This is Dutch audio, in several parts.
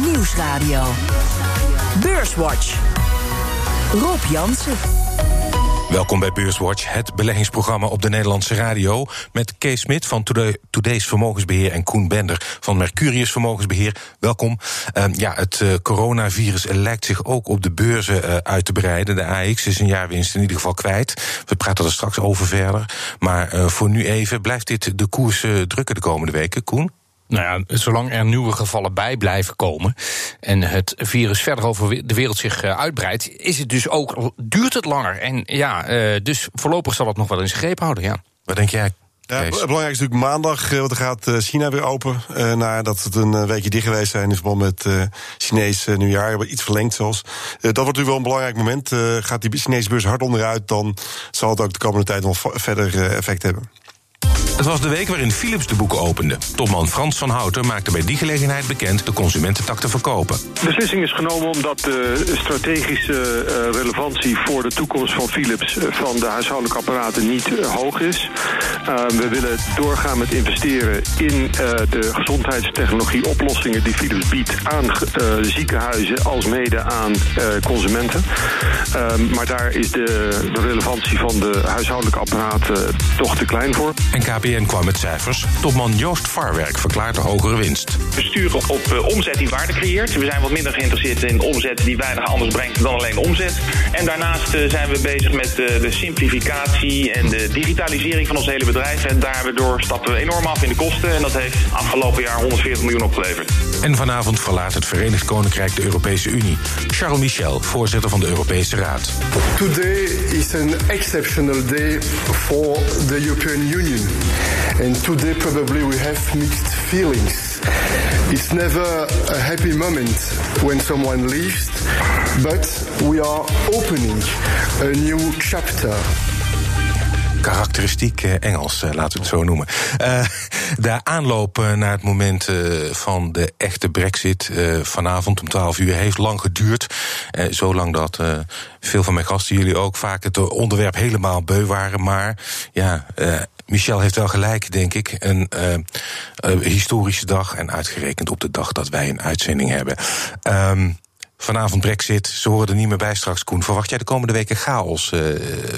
Nieuwsradio. Beurswatch. Rob Jansen. Welkom bij Beurswatch, het beleggingsprogramma op de Nederlandse radio. Met Kees Smit van Today's Vermogensbeheer en Koen Bender van Mercurius Vermogensbeheer. Welkom. Uh, ja, het uh, coronavirus lijkt zich ook op de beurzen uh, uit te breiden. De AX is een jaarwinst in ieder geval kwijt. We praten er straks over verder. Maar voor nu even, blijft dit de koers drukken de komende weken, Koen? Nou ja, zolang er nieuwe gevallen bij blijven komen en het virus verder over de wereld zich uitbreidt, is het dus ook, duurt het langer. En ja, dus voorlopig zal het nog wel in zijn greep houden, ja. Wat denk jij? Ja, het belangrijkste is natuurlijk maandag, want dan gaat China weer open. Uh, nadat het een weekje dicht geweest zijn in verband met uh, Chinees nieuwjaar. Iets verlengd zelfs. Uh, dat wordt natuurlijk wel een belangrijk moment. gaat die Chinese beurs hard onderuit, dan zal het ook de komende tijd nog verder effect hebben. Het was de week waarin Philips de boeken opende. Topman Frans van Houten maakte bij die gelegenheid bekend de consumententak te verkopen. De beslissing is genomen omdat de strategische relevantie voor de toekomst van Philips van de huishoudelijke apparaten niet hoog is. we willen doorgaan met investeren in de gezondheidstechnologie oplossingen die Philips biedt aan ziekenhuizen als mede aan consumenten. maar daar is de relevantie van de huishoudelijke apparaten toch te klein voor. En KPN kwam met cijfers. Topman Joost Varwerk verklaart de hogere winst. We sturen op uh, omzet die waarde creëert. We zijn wat minder geïnteresseerd in omzet die weinig anders brengt dan alleen omzet. En daarnaast uh, zijn we bezig met uh, de simplificatie en de digitalisering van ons hele bedrijf. En daardoor stappen we enorm af in de kosten. En dat heeft afgelopen jaar 140 miljoen opgeleverd. En vanavond verlaat het Verenigd Koninkrijk de Europese Unie. Charles Michel, voorzitter van de Europese Raad. Today is an exceptional day for the European Union. And today probably we have mixed feelings. It's never a happy moment when someone leaves, but we are opening a new chapter karakteristiek Engels, laten we het zo noemen. Uh, de aanloop naar het moment uh, van de echte brexit uh, vanavond om 12 uur heeft lang geduurd. zo lang dat veel van mijn gasten, jullie ook, vaak het onderwerp helemaal beu waren. Maar ja, Michel heeft wel gelijk, denk ik. Een historische dag en uitgerekend op de dag dat wij een uitzending hebben. Um, vanavond Brexit, ze horen er niet meer bij straks, Koen. Verwacht jij de komende weken chaos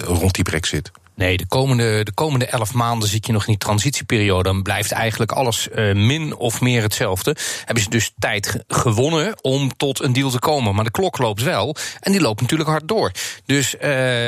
rond die Brexit? Nee, de komende, de komende elf maanden zit je nog in die transitieperiode. Dan blijft eigenlijk alles uh, min of meer hetzelfde. Hebben ze dus tijd gewonnen om tot een deal te komen. Maar de klok loopt wel. En die loopt natuurlijk hard door. Dus uh,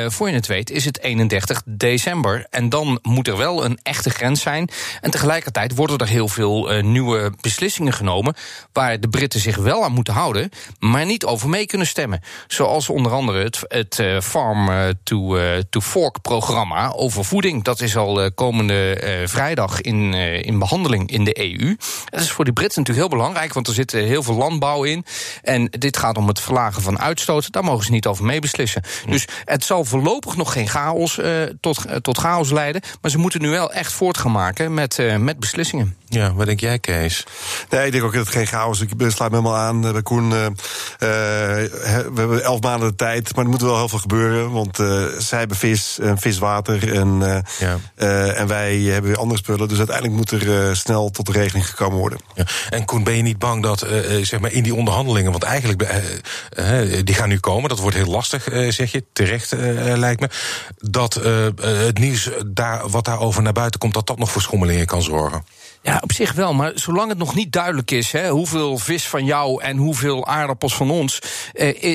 voor je het weet is het 31 december. En dan moet er wel een echte grens zijn. En tegelijkertijd worden er heel veel uh, nieuwe beslissingen genomen. Waar de Britten zich wel aan moeten houden. Maar niet over mee kunnen stemmen. Zoals onder andere het, het Farm to, to Fork programma over voeding. Dat is al uh, komende uh, vrijdag in, uh, in behandeling in de EU. Dat is voor de Britten natuurlijk heel belangrijk, want er zit heel veel landbouw in. En dit gaat om het verlagen van uitstoot. Daar mogen ze niet over meebeslissen. Dus het zal voorlopig nog geen chaos tot, tot chaos leiden. Maar ze moeten nu wel echt voort gaan maken met, met beslissingen. Ja, wat denk jij, Kees? Nee, ik denk ook dat het geen chaos is. Ik sluit me helemaal aan bij Koen. we hebben elf maanden de tijd, maar er moet wel heel veel gebeuren. Want zij hebben vis en en, uh, ja. uh, en wij hebben weer andere spullen. Dus uiteindelijk moet er uh, snel tot de regeling gekomen worden. Ja. En Koen, ben je niet bang dat zeg maar in die onderhandelingen, want eigenlijk die gaan nu komen, dat wordt heel lastig, zeg je, terecht lijkt me, dat het nieuws daar, wat daarover naar buiten komt, dat dat nog voor schommelingen kan zorgen? Ja, op zich wel. Maar zolang het nog niet duidelijk is hè, hoeveel vis van jou en hoeveel aardappels van ons,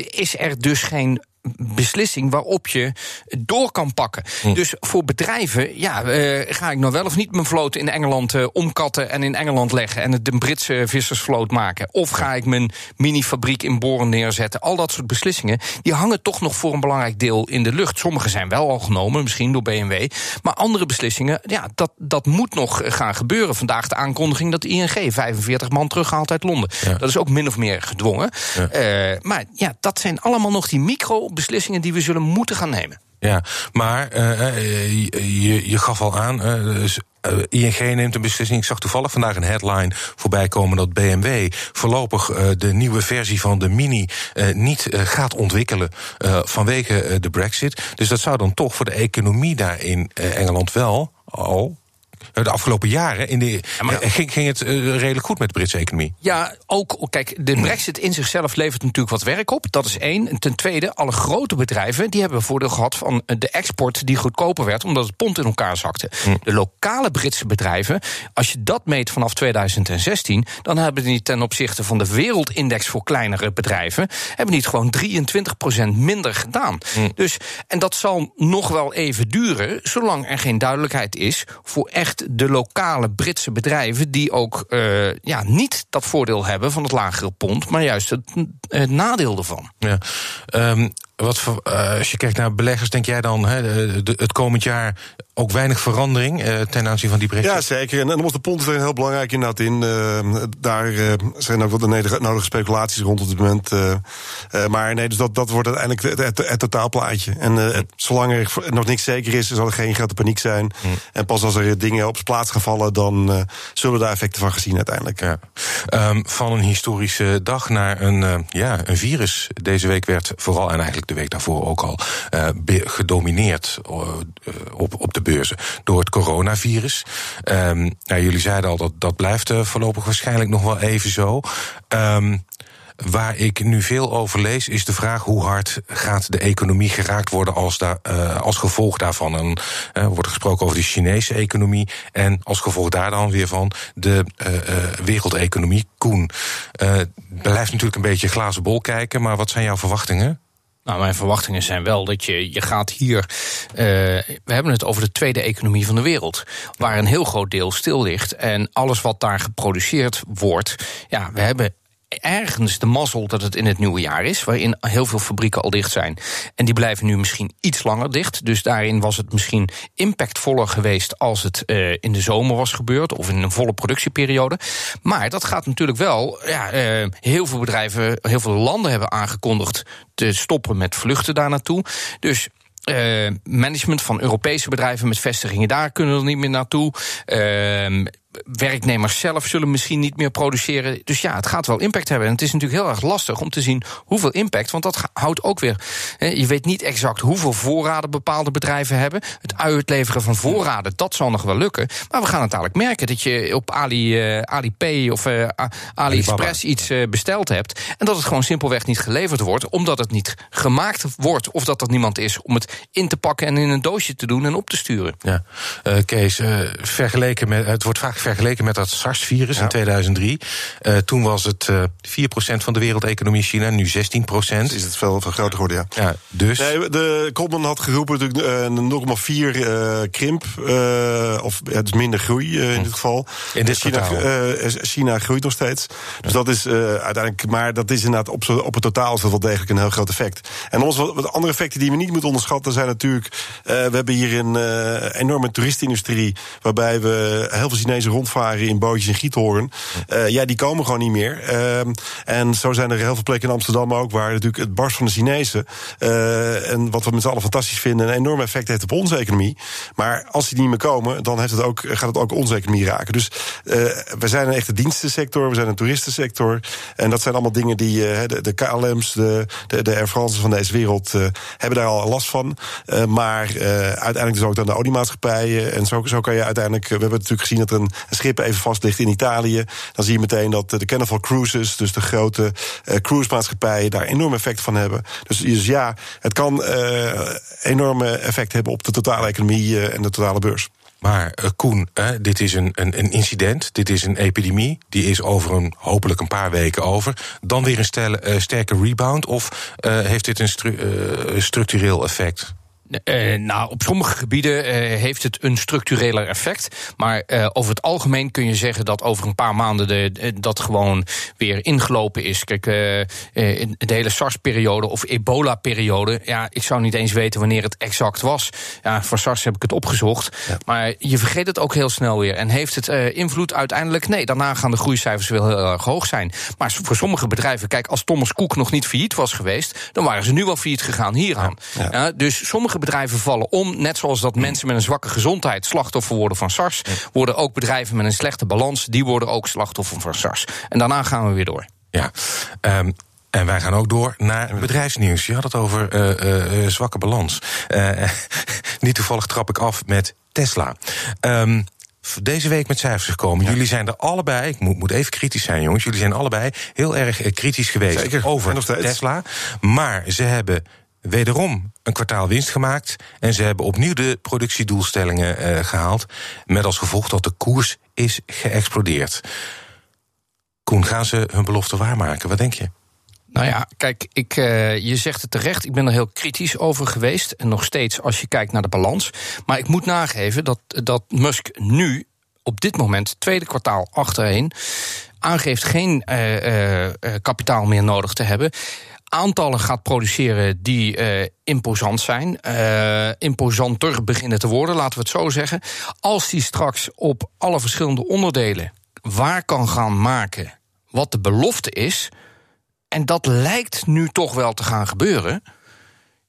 is er dus geen beslissing waarop je door kan pakken. Hm. Dus voor bedrijven, ja, uh, ga ik nou wel of niet mijn vloot in Engeland uh, omkatten en in Engeland leggen en het de Britse vissersvloot maken? Of ga ik mijn minifabriek in Boren neerzetten? Al dat soort beslissingen, die hangen toch nog voor een belangrijk deel in de lucht. Sommige zijn wel al genomen, misschien door BMW. Maar andere beslissingen, ja, dat, dat moet nog gaan gebeuren. Vandaag de aankondiging dat de ING 45 man terughaalt uit Londen. Ja. Dat is ook min of meer gedwongen. Ja. Uh, maar ja, dat zijn allemaal nog die micro beslissingen die we zullen moeten gaan nemen. Ja, maar uh, je, je gaf al aan, uh, dus, ING neemt een beslissing. Ik zag toevallig vandaag een headline voorbij komen dat BMW voorlopig de nieuwe versie van de Mini niet gaat ontwikkelen vanwege de Brexit. Dus dat zou dan toch voor de economie daar in Engeland wel al de afgelopen jaren in de, ging, ging het redelijk goed met de Britse economie. Ja, ook, kijk, de brexit in zichzelf levert natuurlijk wat werk op. Dat is één. En ten tweede, alle grote bedrijven die hebben voordeel gehad van de export die goedkoper werd, omdat het pond in elkaar zakte. Hm. De lokale Britse bedrijven, als je dat meet vanaf 2016, dan hebben die ten opzichte van de wereldindex voor kleinere bedrijven, hebben die het gewoon 23% minder gedaan. Hm. Dus, en dat zal nog wel even duren, zolang er geen duidelijkheid is voor echt de lokale Britse bedrijven die ook uh, ja, niet dat voordeel hebben van het lagere pond, maar juist het, nadeel ervan. Ja. Um, wat, uh, als je kijkt naar beleggers, denk jij dan de, het komend jaar ook weinig verandering uh, ten aanzien van die brexit? Ja, zeker. En, dan was de pond er heel belangrijk inderdaad in. Uh, daar zijn ook wat de nodige speculaties rond op dit moment. maar nee, dus dat, dat wordt uiteindelijk het, het, het totaalplaatje. En zolang er nog niks zeker is, zal er geen grote paniek zijn. Mm. En pas als er dingen op zijn plaats gaan vallen, dan zullen we daar effecten van gezien uiteindelijk. Ja. Um, van een historische dag naar een, ja, een virus. Deze week werd vooral en eigenlijk de week daarvoor ook al gedomineerd op, op de beurzen door het coronavirus. Nou, jullie zeiden al dat dat blijft uh, voorlopig waarschijnlijk nog wel even zo. Um, Waar ik nu veel over lees, is de vraag hoe hard gaat de economie geraakt worden als, daar, uh, als gevolg daarvan. Uh, wordt gesproken over de Chinese economie en als gevolg daar dan weer van de uh, wereldeconomie. Koen, blijft natuurlijk een beetje glazen bol kijken, maar wat zijn jouw verwachtingen? Nou, mijn verwachtingen zijn wel dat je, je gaat hier. Uh, we hebben het over de tweede economie van de wereld. Waar een heel groot deel stil ligt. En alles wat daar geproduceerd wordt. Ja, we hebben ergens de mazzel dat het in het nieuwe jaar is, waarin heel veel fabrieken al dicht zijn. En die blijven nu misschien iets langer dicht. Dus daarin was het misschien impactvoller geweest als het uh, in de zomer was gebeurd of in een volle productieperiode. Maar dat gaat natuurlijk wel. Ja, uh, heel veel bedrijven, heel veel landen hebben aangekondigd te stoppen met vluchten daar naartoe. Dus uh, management van Europese bedrijven met vestigingen daar kunnen er niet meer naartoe. Uh, werknemers zelf zullen misschien niet meer produceren. Dus ja, het gaat wel impact hebben. En het is natuurlijk heel erg lastig om te zien hoeveel impact. Want dat houdt ook weer. je weet niet exact hoeveel voorraden bepaalde bedrijven hebben. Het uitleveren van voorraden, dat zal nog wel lukken. Maar we gaan het dadelijk merken dat je op Ali, uh, Alipay of uh, AliExpress iets uh, besteld hebt. En dat het gewoon simpelweg niet geleverd wordt. Omdat het niet gemaakt wordt. Of dat er niemand is om het in te pakken en in een doosje te doen en op te sturen. Ja, Kees, vergeleken met. Het wordt vaak vergeleken met dat SARS-virus in 2003. Uh, eh, toen was het uh, eh, 4% van de wereldeconomie China, nu 16%. Is het veel, veel groter geworden, ja. ja dus... Nee, de Koopman had geroepen natuurlijk uh, 0,4 uh, krimp, of het is minder groei in hm. dit geval. In dit China, China groeit nog steeds. Dus dat is uiteindelijk, maar dat is inderdaad op, op het totaal is dat wel degelijk een heel groot effect. En ons, wat andere effecten die we niet moeten onderschatten zijn natuurlijk, we hebben hier een enorme toeristenindustrie, waarbij we heel veel Chinezen rondvaren in bootjes in Giethoorn. Uh, ja, die komen gewoon niet meer. Uh, en zo zijn er heel veel plekken in Amsterdam ook... waar natuurlijk het barst van de Chinezen... Uh, en wat we met z'n allen fantastisch vinden... een enorm effect heeft op onze economie. Maar als die niet meer komen, dan heeft het ook, gaat het ook onze economie raken. Dus we zijn een echte dienstensector, we zijn een toeristensector. En dat zijn allemaal dingen die de, de KLM's, de, de, de Air France van deze wereld... hebben daar al last van. maar uiteindelijk dus ook dan de oliemaatschappijen. En zo, zo kan je uiteindelijk... We hebben natuurlijk gezien dat er een een schip even vast ligt in Italië, dan zie je meteen dat de Carnival Cruises, dus de grote uh, cruisemaatschappijen, daar enorm effect van hebben. Dus, dus ja, het kan uh, enorme effect hebben op de totale economie uh, en de totale beurs. Maar Koen, dit is een, een, een, incident, dit is een epidemie, die is over een hopelijk een paar weken over. Dan weer een stel, sterke rebound, of heeft dit een stru structureel effect? Uh, nou, op sommige gebieden uh, heeft het een structureler effect. Maar uh, over het algemeen kun je zeggen dat over een paar maanden de, dat gewoon weer ingelopen is. Kijk, in de hele SARS-periode of ebola-periode. Ja, ik zou niet eens weten wanneer het exact was. Ja, voor SARS heb ik het opgezocht. Ja. Maar je vergeet het ook heel snel weer. En heeft het invloed uiteindelijk? Nee, daarna gaan de groeicijfers wel heel erg hoog zijn. Maar voor sommige bedrijven, kijk, als Thomas Cook nog niet failliet was geweest, dan waren ze nu wel failliet gegaan hieraan. Ja. Ja. dus sommige bedrijven vallen om. Net zoals dat mensen met een zwakke gezondheid slachtoffer worden van SARS, worden ook bedrijven met een slechte balans, die worden ook slachtoffer van SARS. En daarna gaan we weer door. Ja. Um en wij gaan ook door naar bedrijfsnieuws. Je had het over uh, uh, zwakke balans. Uh, niet toevallig trap ik af met Tesla. Um, deze week met cijfers gekomen. Jullie zijn er allebei, ik moet, moet, even kritisch zijn, jongens. Jullie zijn allebei heel erg eh, kritisch geweest Zeker. over Tesla. Maar ze hebben wederom een kwartaal winst gemaakt. En ze hebben opnieuw de productiedoelstellingen uh, gehaald. Met als gevolg dat de koers is geëxplodeerd. Koen, gaan ze hun belofte waarmaken? Wat denk je? Nou ja, kijk, ik, uh, je zegt het terecht. Ik ben er heel kritisch over geweest. En nog steeds als je kijkt naar de balans. Maar ik moet nageven dat, dat Musk nu, op dit moment, tweede kwartaal achtereen, aangeeft geen uh, kapitaal meer nodig te hebben aantallen gaat produceren die uh, imposant zijn. Uh, imposanter beginnen te worden, laten we het zo zeggen. Als die straks op alle verschillende onderdelen waar kan gaan maken wat de belofte is. En dat lijkt nu toch wel te gaan gebeuren.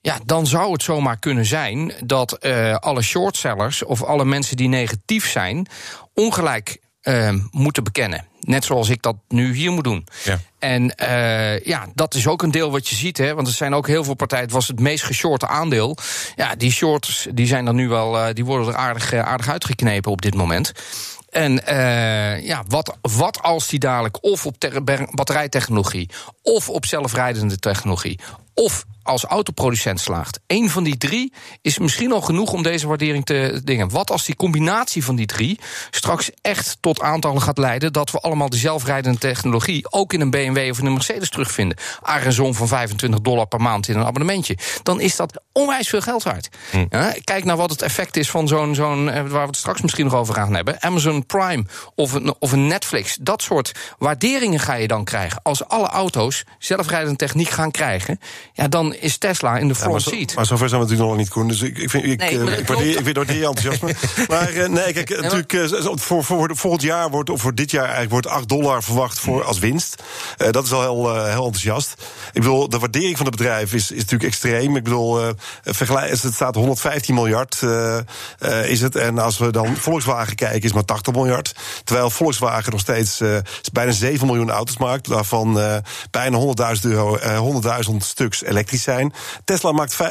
Ja, dan zou het zomaar kunnen zijn dat uh, alle shortsellers of alle mensen die negatief zijn, ongelijk uh, moeten bekennen. Net zoals ik dat nu hier moet doen. Ja. En uh, ja, dat is ook een deel wat je ziet. Hè, want er zijn ook heel veel partijen. Het was het meest geshorte aandeel. Ja, die shorts die zijn er nu wel. Uh, die worden er aardig, aardig uitgeknepen op dit moment. En uh, ja, wat, wat als die dadelijk of op batterijtechnologie, of op zelfrijdende technologie, of als autoproducent slaagt. Eén van die drie is misschien al genoeg om deze waardering te dingen. Wat als die combinatie van die drie straks echt tot aantallen gaat leiden dat we allemaal de zelfrijdende technologie ook in een BMW of in een Mercedes terugvinden? Arizon van 25 dollar per maand in een abonnementje. Dan is dat onwijs veel geld waard. Hm. Ja, kijk naar wat het effect is van zo'n, zo'n, eh, waar we het straks misschien nog over gaan hebben. Amazon Prime of een, of een Netflix. Dat soort waarderingen ga je dan krijgen. Als alle auto's zelfrijdende techniek gaan krijgen, ja, dan is Tesla in de front ja, maar seat. Maar zover zijn we natuurlijk nog niet, Koen. Dus ik, ik, vind, ik, nee, uh, ik, waardeer, ik waardeer je enthousiasme. maar uh, nee, kijk, nee, natuurlijk, uh, voor, voor volgend jaar wordt, of voor dit jaar eigenlijk, wordt 8 dollar verwacht voor, als winst. dat is al heel, heel enthousiast. Ik bedoel, de waardering van het bedrijf is, is natuurlijk extreem. Ik bedoel, vergelijk, het staat 115 miljard, is het. En als we dan Volkswagen kijken, is maar 80 miljard. Terwijl Volkswagen nog steeds bijna 7 miljoen auto's maakt. Daarvan bijna 100.000 euro, 100.000 stuks elektrisch zijn. Tesla maakt 500.000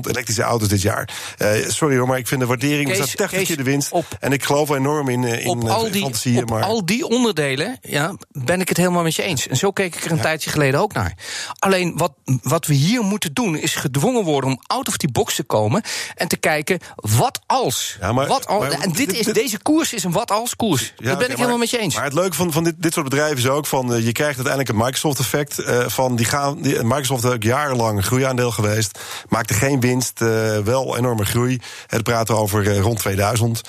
elektrische auto's dit jaar. Uh, sorry hoor, maar ik vind de waardering Kees, staat technisch de winst. Op, en ik geloof enorm in, in op al die. Op maar... al die onderdelen ja, ben ik het helemaal met je eens. En zo keek ik er een ja. tijdje geleden ook naar. Alleen wat, wat we hier moeten doen, is gedwongen worden om out of die box te komen en te kijken, wat als? Ja, maar, wat al, maar, en dit is, deze koers is een wat als koers. Ja, dat ben okay, ik helemaal met je eens. Maar het leuke van, van dit, dit soort bedrijven is ook van, je krijgt uiteindelijk een Microsoft-effect. Uh, van die gaan, die, Microsoft ook jarenlang groeiaandeel geweest. Maakte geen winst, uh, wel enorme groei. Het praten over uh, rond 2000.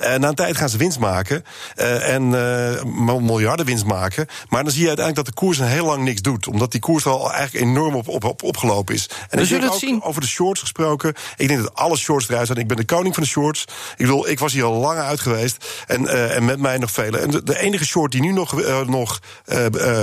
Uh, na een tijd gaan ze winst maken. en miljarden winst maken. Maar dan zie je uiteindelijk dat de koers een heel lang niks doet. Omdat die koers al eigenlijk enorm op, op, op opgelopen is. En We zullen het zien. Over de shorts gesproken. Ik denk dat alle shorts eruit zijn. Ik ben de koning van de shorts. Ik bedoel, ik was hier al lang uit geweest. En, en met mij nog vele. En de, de enige short die nu nog, nog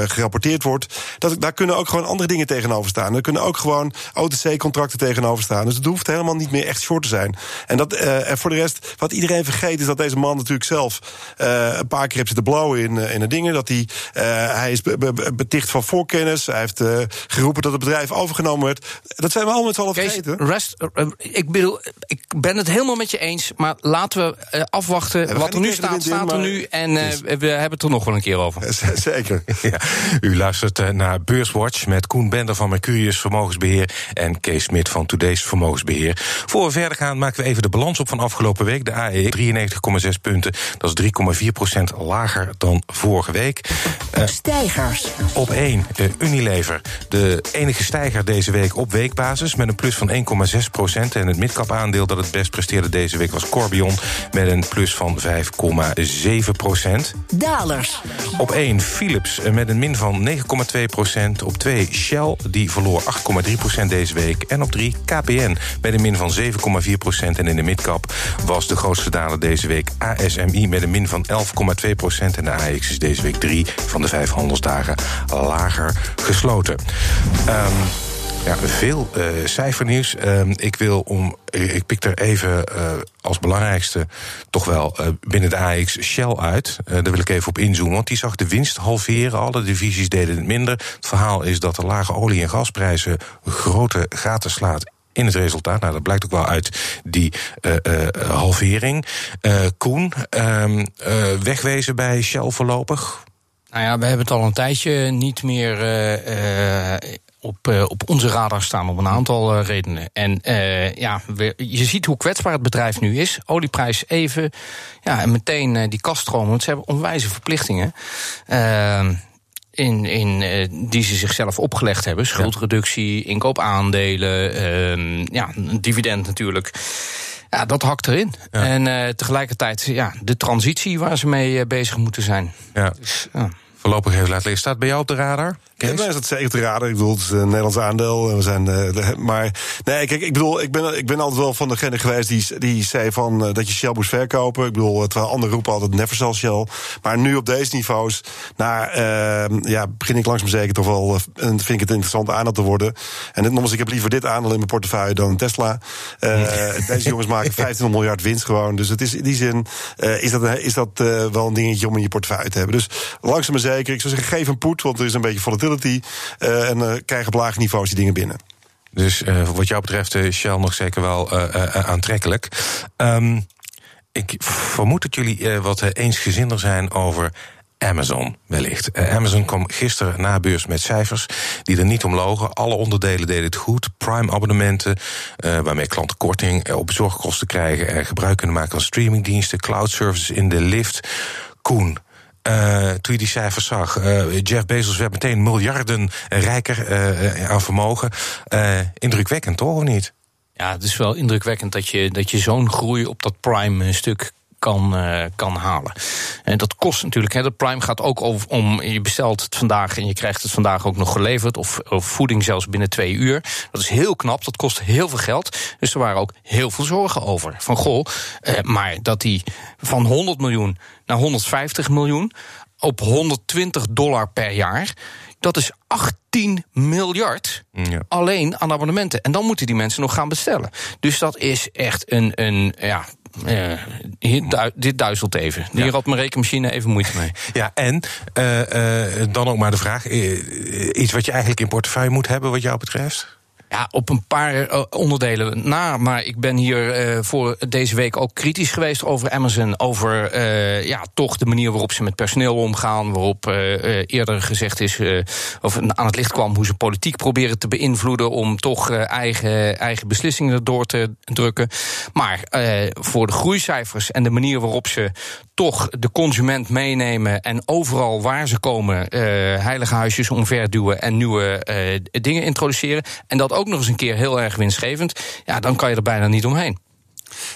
gerapporteerd wordt. Dat, daar kunnen ook gewoon andere dingen tegenover staan. Er kunnen ook gewoon OTC-contracten tegenover staan. Dus het hoeft helemaal niet meer echt short te zijn. En, dat, uh, en voor de rest, wat iedereen vergeet, is dat deze man natuurlijk zelf uh, een paar keer heeft zitten blowen in, in de dingen. Dat hij, uh, hij is be, be, beticht van voorkennis. Hij heeft geroepen dat het bedrijf overgenomen werd. Dat zijn we allemaal met z'n allen vergeten. Rest, ik, bedoel, ik ben het helemaal met je eens. Maar laten we afwachten. Ja, we wat er nu staat, staat er nu. En we hebben het er nog wel een keer over. Zeker. Ja. U luistert naar Beurswatch met Koen Bender van Mercurius Vermogensbeheer en Kees Smit van Today's Vermogensbeheer. Voor we verder gaan, maken we even de balans op van afgelopen week. De AE 93,6 punten. Dat is 3,4 procent lager dan vorige week. Uh, Stijgers. Op 1, uh, Unilever. De enige stijger deze week op weekbasis met een plus van 1,6 procent. En het midcap aandeel dat het best presteerde deze week was Corbion met een plus van 5,7 procent. Dalers. Op 1, Philips met een min van 9,2 procent. Op 2, Shell, die verloor 8,3 procent deze week. En op 3 KPN met een min van 7,4 procent. En in de midcap was de grootste daler deze week ASMI met een min van 11,2 procent. En de AX is deze week 3 van de 5 handelsdagen lager gesloten. Um, ja, veel uh, cijfernieuws. Uh, ik wil om. Ik pik er even uh, als belangrijkste toch wel binnen de AX Shell uit. daar wil ik even op inzoomen. Want die zag de winst halveren. Alle divisies deden het minder. Het verhaal is dat de lage olie- en gasprijzen grote gaten slaat in het resultaat. Nou, dat blijkt ook wel uit die halvering. Koen, ehm, wegwezen bij Shell voorlopig? Nou ja, we hebben het al een tijdje niet meer op, uh, op onze radar staan om een aantal uh, redenen. En uh, ja, we, je ziet hoe kwetsbaar het bedrijf nu is. Olieprijs even. Ja, en meteen die kaststromen. Want ze hebben onwijze verplichtingen. Ehm, in, in, die ze zichzelf opgelegd hebben. Schuldreductie, inkoop aandelen, ehm, ja, een dividend natuurlijk. Ja, dat hakt erin. Ja. En tegelijkertijd ja, de transitie waar ze mee bezig moeten zijn. Ja. Dus, Voorlopig heeft laten liggen. Staat bij jou op de radar? Ja, mij is dat zeker te raden. Ik bedoel, het is een Nederlands aandeel. We zijn, uh, maar nee, kijk, ik bedoel, ik ben, ik ben altijd wel van degene geweest die, die zei van uh, dat je Shell moest verkopen. Ik bedoel, terwijl anderen roepen altijd never sell Shell. Maar nu op deze niveaus, nou, uh, ja, begin ik langzaam zeker toch wel, en vind ik het interessant aandeel te worden. En nogmaals, ik heb liever dit aandeel in mijn portefeuille dan Tesla. deze jongens maken 15 miljard winst gewoon. Dus het is in die zin is dat, is dat wel een dingetje om in je portefeuille te hebben. Dus langzaam maar zeker. Ik zou zeggen, geef een poet, want er is een beetje volatiliteit uh, en uh, krijgen op lage niveaus die dingen binnen. Dus uh, wat jou betreft is Shell nog zeker wel aantrekkelijk. Um, ik vermoed dat jullie wat eensgezinder zijn over Amazon wellicht. Amazon kwam gisteren na beurs met cijfers die er niet om logen. Alle onderdelen deden het goed. Prime-abonnementen, waarmee klanten korting op bezorgkosten krijgen en gebruik kunnen maken van streamingdiensten, cloud services in de lift. Koen, uh, toen je die cijfers zag. Uh, Jeff Bezos werd meteen miljarden rijker uh, aan vermogen. indrukwekkend, toch, of niet? Ja, het is wel indrukwekkend dat je, dat je zo'n groei op dat Prime-stuk kan, uh, kan halen. En dat kost natuurlijk. Hè, de Prime gaat ook over om. Je bestelt het vandaag en je krijgt het vandaag ook nog geleverd. Of, of voeding zelfs binnen twee uur. Dat is heel knap. Dat kost heel veel geld. Dus er waren ook heel veel zorgen over. Van goh, uh, maar dat die van 100 miljoen naar 150 miljoen. op 120 dollar per jaar. Dat is 18 miljard ja. alleen aan abonnementen. En dan moeten die mensen nog gaan bestellen. Dus dat is echt een, een ja, uh, hier, dit duizelt even. Hier ja. had mijn rekenmachine even moeite mee. Ja, en uh, uh, dan ook maar de vraag: iets wat je eigenlijk in portefeuille moet hebben, wat jou betreft? Ja, op een paar eh, onderdelen na. Maar ik ben hier uh, voor deze week ook kritisch geweest over Amazon. Over uh, ja, toch de manier waarop ze met personeel omgaan. Waarop eerder gezegd is, of aan het licht kwam, hoe ze politiek proberen te beïnvloeden. om toch eigen, eigen beslissingen door te drukken. Maar voor de groeicijfers en de manier waarop ze toch de consument meenemen. en overal waar ze komen heilige huisjes omverduwen en nieuwe dingen introduceren. En dat ook ook nog eens een keer heel erg winstgevend, ja, dan kan je er bijna niet omheen.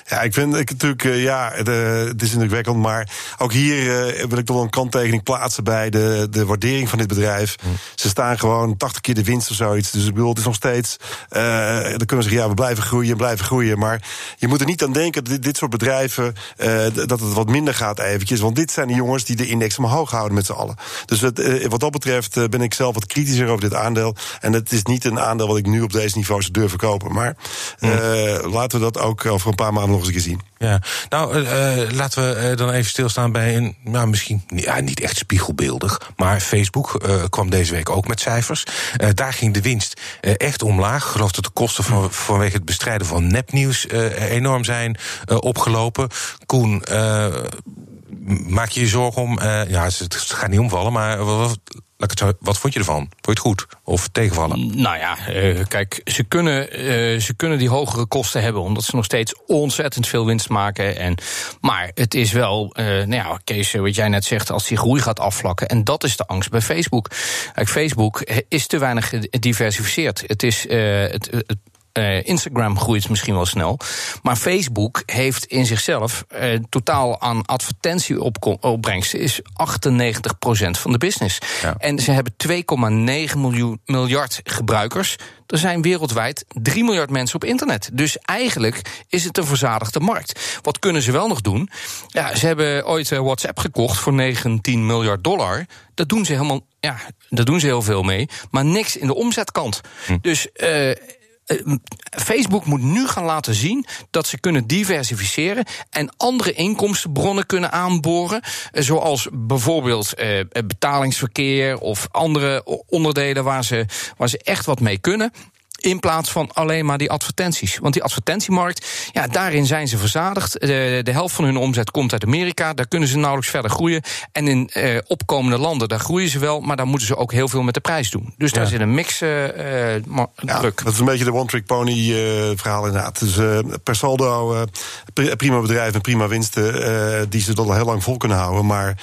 Ja, ik vind ik natuurlijk, uh, ja, de, het is indrukwekkend. Maar ook hier uh, wil ik toch wel een kanttekening plaatsen bij de, de waardering van dit bedrijf. Mm. Ze staan gewoon 80 keer de winst of zoiets. Dus ik bedoel, het is nog steeds. Uh, dan kunnen we zeggen, ja, we blijven groeien, blijven groeien. Maar je moet er niet aan denken dat dit, dit soort bedrijven. dat het wat minder gaat eventjes. Want dit zijn de jongens die de index omhoog houden met z'n allen. Dus het, wat dat betreft ben ik zelf wat kritischer over dit aandeel. En het is niet een aandeel wat ik nu op deze niveau zou durven kopen. Maar mm. laten we dat ook over een paar maanden nog eens gezien. Ja, nou, uh, laten we uh, dan even stilstaan bij een, nou, misschien ja, niet echt spiegelbeeldig, maar Facebook kwam deze week ook met cijfers. daar ging de winst echt omlaag. Ik geloof dat de kosten van, vanwege het bestrijden van nepnieuws enorm zijn opgelopen. Koen, maak je je zorgen om, ja, het gaat niet omvallen, maar vond je ervan? Vond je het goed of tegenvallen? Nou ja, uh, kijk, ze kunnen, uh, ze kunnen die hogere kosten hebben, omdat ze nog steeds ontzettend veel winst maken. En, maar het is wel, uh, nou ja, Kees, wat jij net zegt, als die groei gaat afvlakken. En dat is de angst bij Facebook. Kijk, Facebook is te weinig gediversifieerd. Het is het uh, Instagram groeit misschien wel snel. Maar Facebook heeft in zichzelf uh, totaal aan advertentieopbrengsten is 98% van de business. Ja. En ze hebben 2,9 miljard gebruikers. Er zijn wereldwijd 3 miljard mensen op internet. Dus eigenlijk is het een verzadigde markt. Wat kunnen ze wel nog doen? Ja, ze hebben ooit uh, WhatsApp gekocht voor 19 miljard dollar. Dat doen ze helemaal. Ja, daar doen ze heel veel mee. Maar niks in de omzetkant. Hm. Dus uh, eh, Facebook moet nu gaan laten zien dat ze kunnen diversificeren en andere inkomstenbronnen kunnen aanboren, eh, zoals bijvoorbeeld eh, betalingsverkeer of andere onderdelen waar ze, waar ze echt wat mee kunnen. In plaats van alleen maar die advertenties. Want die advertentiemarkt, ja, daarin zijn ze verzadigd. De, de helft van hun omzet komt uit Amerika. Daar kunnen ze nauwelijks verder groeien. En in eh, opkomende landen, daar groeien ze wel. Maar daar moeten ze ook heel veel met de prijs doen. Dus daar zit een mix uh, ja, druk. Dat is een beetje de one-trick pony uh, verhaal inderdaad. Dus per saldo prima bedrijf en prima winsten... die ze tot al heel lang vol kunnen houden. Maar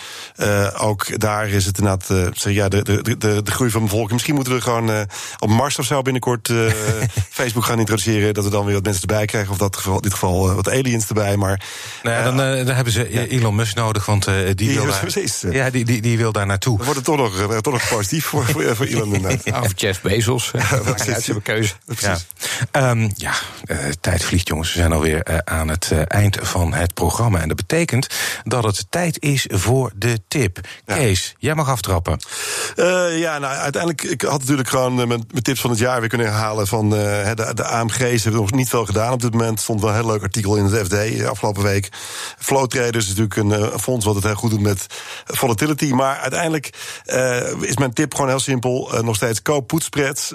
ook daar is het inderdaad... ja, de, de, de, de groei van de bevolking. Misschien moeten we gewoon op Mars of zo binnenkort... Facebook gaan introduceren. Dat we dan weer wat mensen erbij krijgen. Of dat geval, in dit geval wat aliens erbij. Maar, nou ja, dan, dan, hebben ze ja. Elon Musk nodig. Want die, die wil daar, precies, ja, die, die, die wil daar naartoe. Wordt het toch nog, toch nog positief voor, voor, voor Elon inderdaad. Of Jeff Bezos. dat is een keuze. Ja, um, ja uh, tijd vliegt jongens. We zijn alweer uh, aan het uh, eind van het programma. En dat betekent dat het tijd is voor de tip. Ja. Kees, jij mag aftrappen. ja, nou uiteindelijk, ik had natuurlijk gewoon mijn, mijn tips van het jaar weer kunnen herhalen. Van de, de AMG's hebben nog niet veel gedaan op dit moment. stond wel een heel leuk artikel in het FD afgelopen week. Flow Traders is natuurlijk een, fonds wat het heel goed doet met volatility. Maar uiteindelijk is mijn tip gewoon heel simpel. nog steeds koop poetspreads.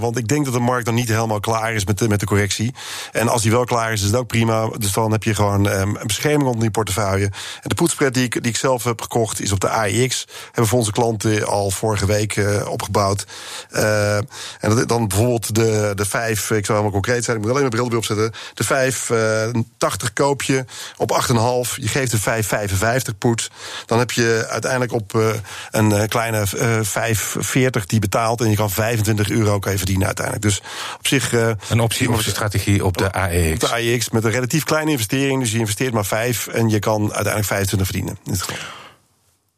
want ik denk dat de markt nog niet helemaal klaar is met de, met de correctie. En als die wel klaar is, is het ook prima. Dus dan heb je gewoon een bescherming onder die portefeuille. En de poetspread die ik, die ik zelf heb gekocht is op de AIX. Hebben voor onze klanten al vorige week opgebouwd. En dan bijvoorbeeld de, de 5, ik zal helemaal concreet zijn, ik moet alleen mijn bril weer opzetten. De 5, uh, 80 koop je op 8,5. Je geeft de 5,55 poet. Dan heb je uiteindelijk op uh, een kleine 5,40 die betaalt. En je kan 25 euro kan je verdienen uiteindelijk. Dus op zich. Een optie of strategie op de AEX. Op de AEX met een relatief kleine investering. Dus je investeert maar 5 en je kan uiteindelijk 25 verdienen. In dit geval.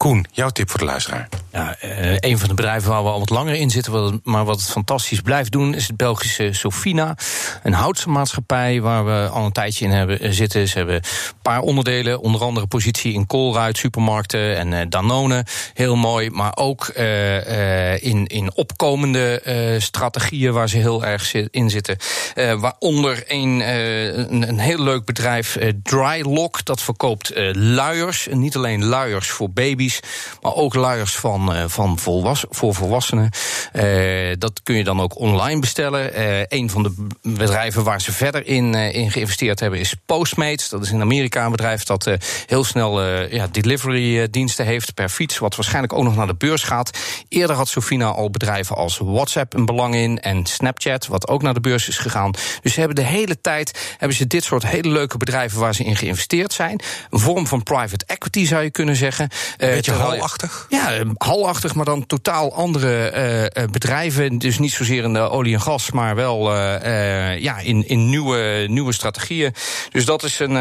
Koen, jouw tip voor de luisteraar. Ja, uh, een van de bedrijven waar we al wat langer in zitten, maar wat het fantastisch blijft doen, is het Belgische Sofina. Een houtmaatschappij waar we al een tijdje in hebben eh, zitten. Ze hebben een paar onderdelen, onder andere positie in Colruyt, supermarkten en uh, Danone. Heel mooi, maar ook in, in opkomende strategieën waar ze heel erg in zitten. waaronder een, een, heel leuk bedrijf, Drylock, dat verkoopt luiers. En niet alleen luiers voor baby's maar ook luiers van, uh, van volwassen, voor volwassenen. Uh, dat kun je dan ook online bestellen. Uh, een van de bedrijven waar ze verder in, geïnvesteerd hebben is Postmates. Dat is in Amerika een bedrijf dat heel snel ja, delivery diensten heeft per fiets, wat waarschijnlijk ook nog naar de beurs gaat. Eerder had Sofina al bedrijven als WhatsApp een belang in en Snapchat, wat ook naar de beurs is gegaan. Dus ze hebben de hele tijd hebben ze dit soort hele leuke bedrijven waar ze in geïnvesteerd zijn. Een vorm van private equity zou je kunnen zeggen. Beetje halachtig? Ja, halachtig, maar dan totaal andere uh, bedrijven. Dus niet zozeer in de olie en gas, maar wel uh, ja, in, in nieuwe, nieuwe strategieën. Dus dat is een,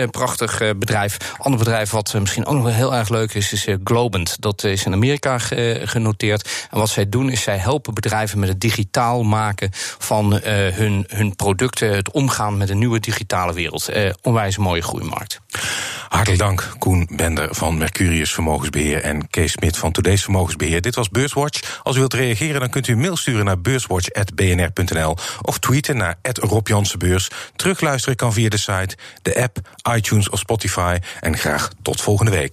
een prachtig bedrijf. Ander bedrijf wat misschien ook nog wel heel erg leuk is, is Globant. Dat is in Amerika genoteerd. En wat zij doen, is zij helpen bedrijven met het digitaal maken van hun, hun producten. Het omgaan met een nieuwe digitale wereld. onwijs mooie groeimarkt. Hartelijk dank, Koen Bender van Mercurius Vermogensbeheer en Kees Smit van Today's Vermogensbeheer. Dit was Beurswatch. Als u wilt reageren, dan kunt u een mail sturen naar beurswatch.bnr.nl of tweeten naar Rob Terugluisteren kan via de site, de app, iTunes of Spotify. En graag tot volgende week.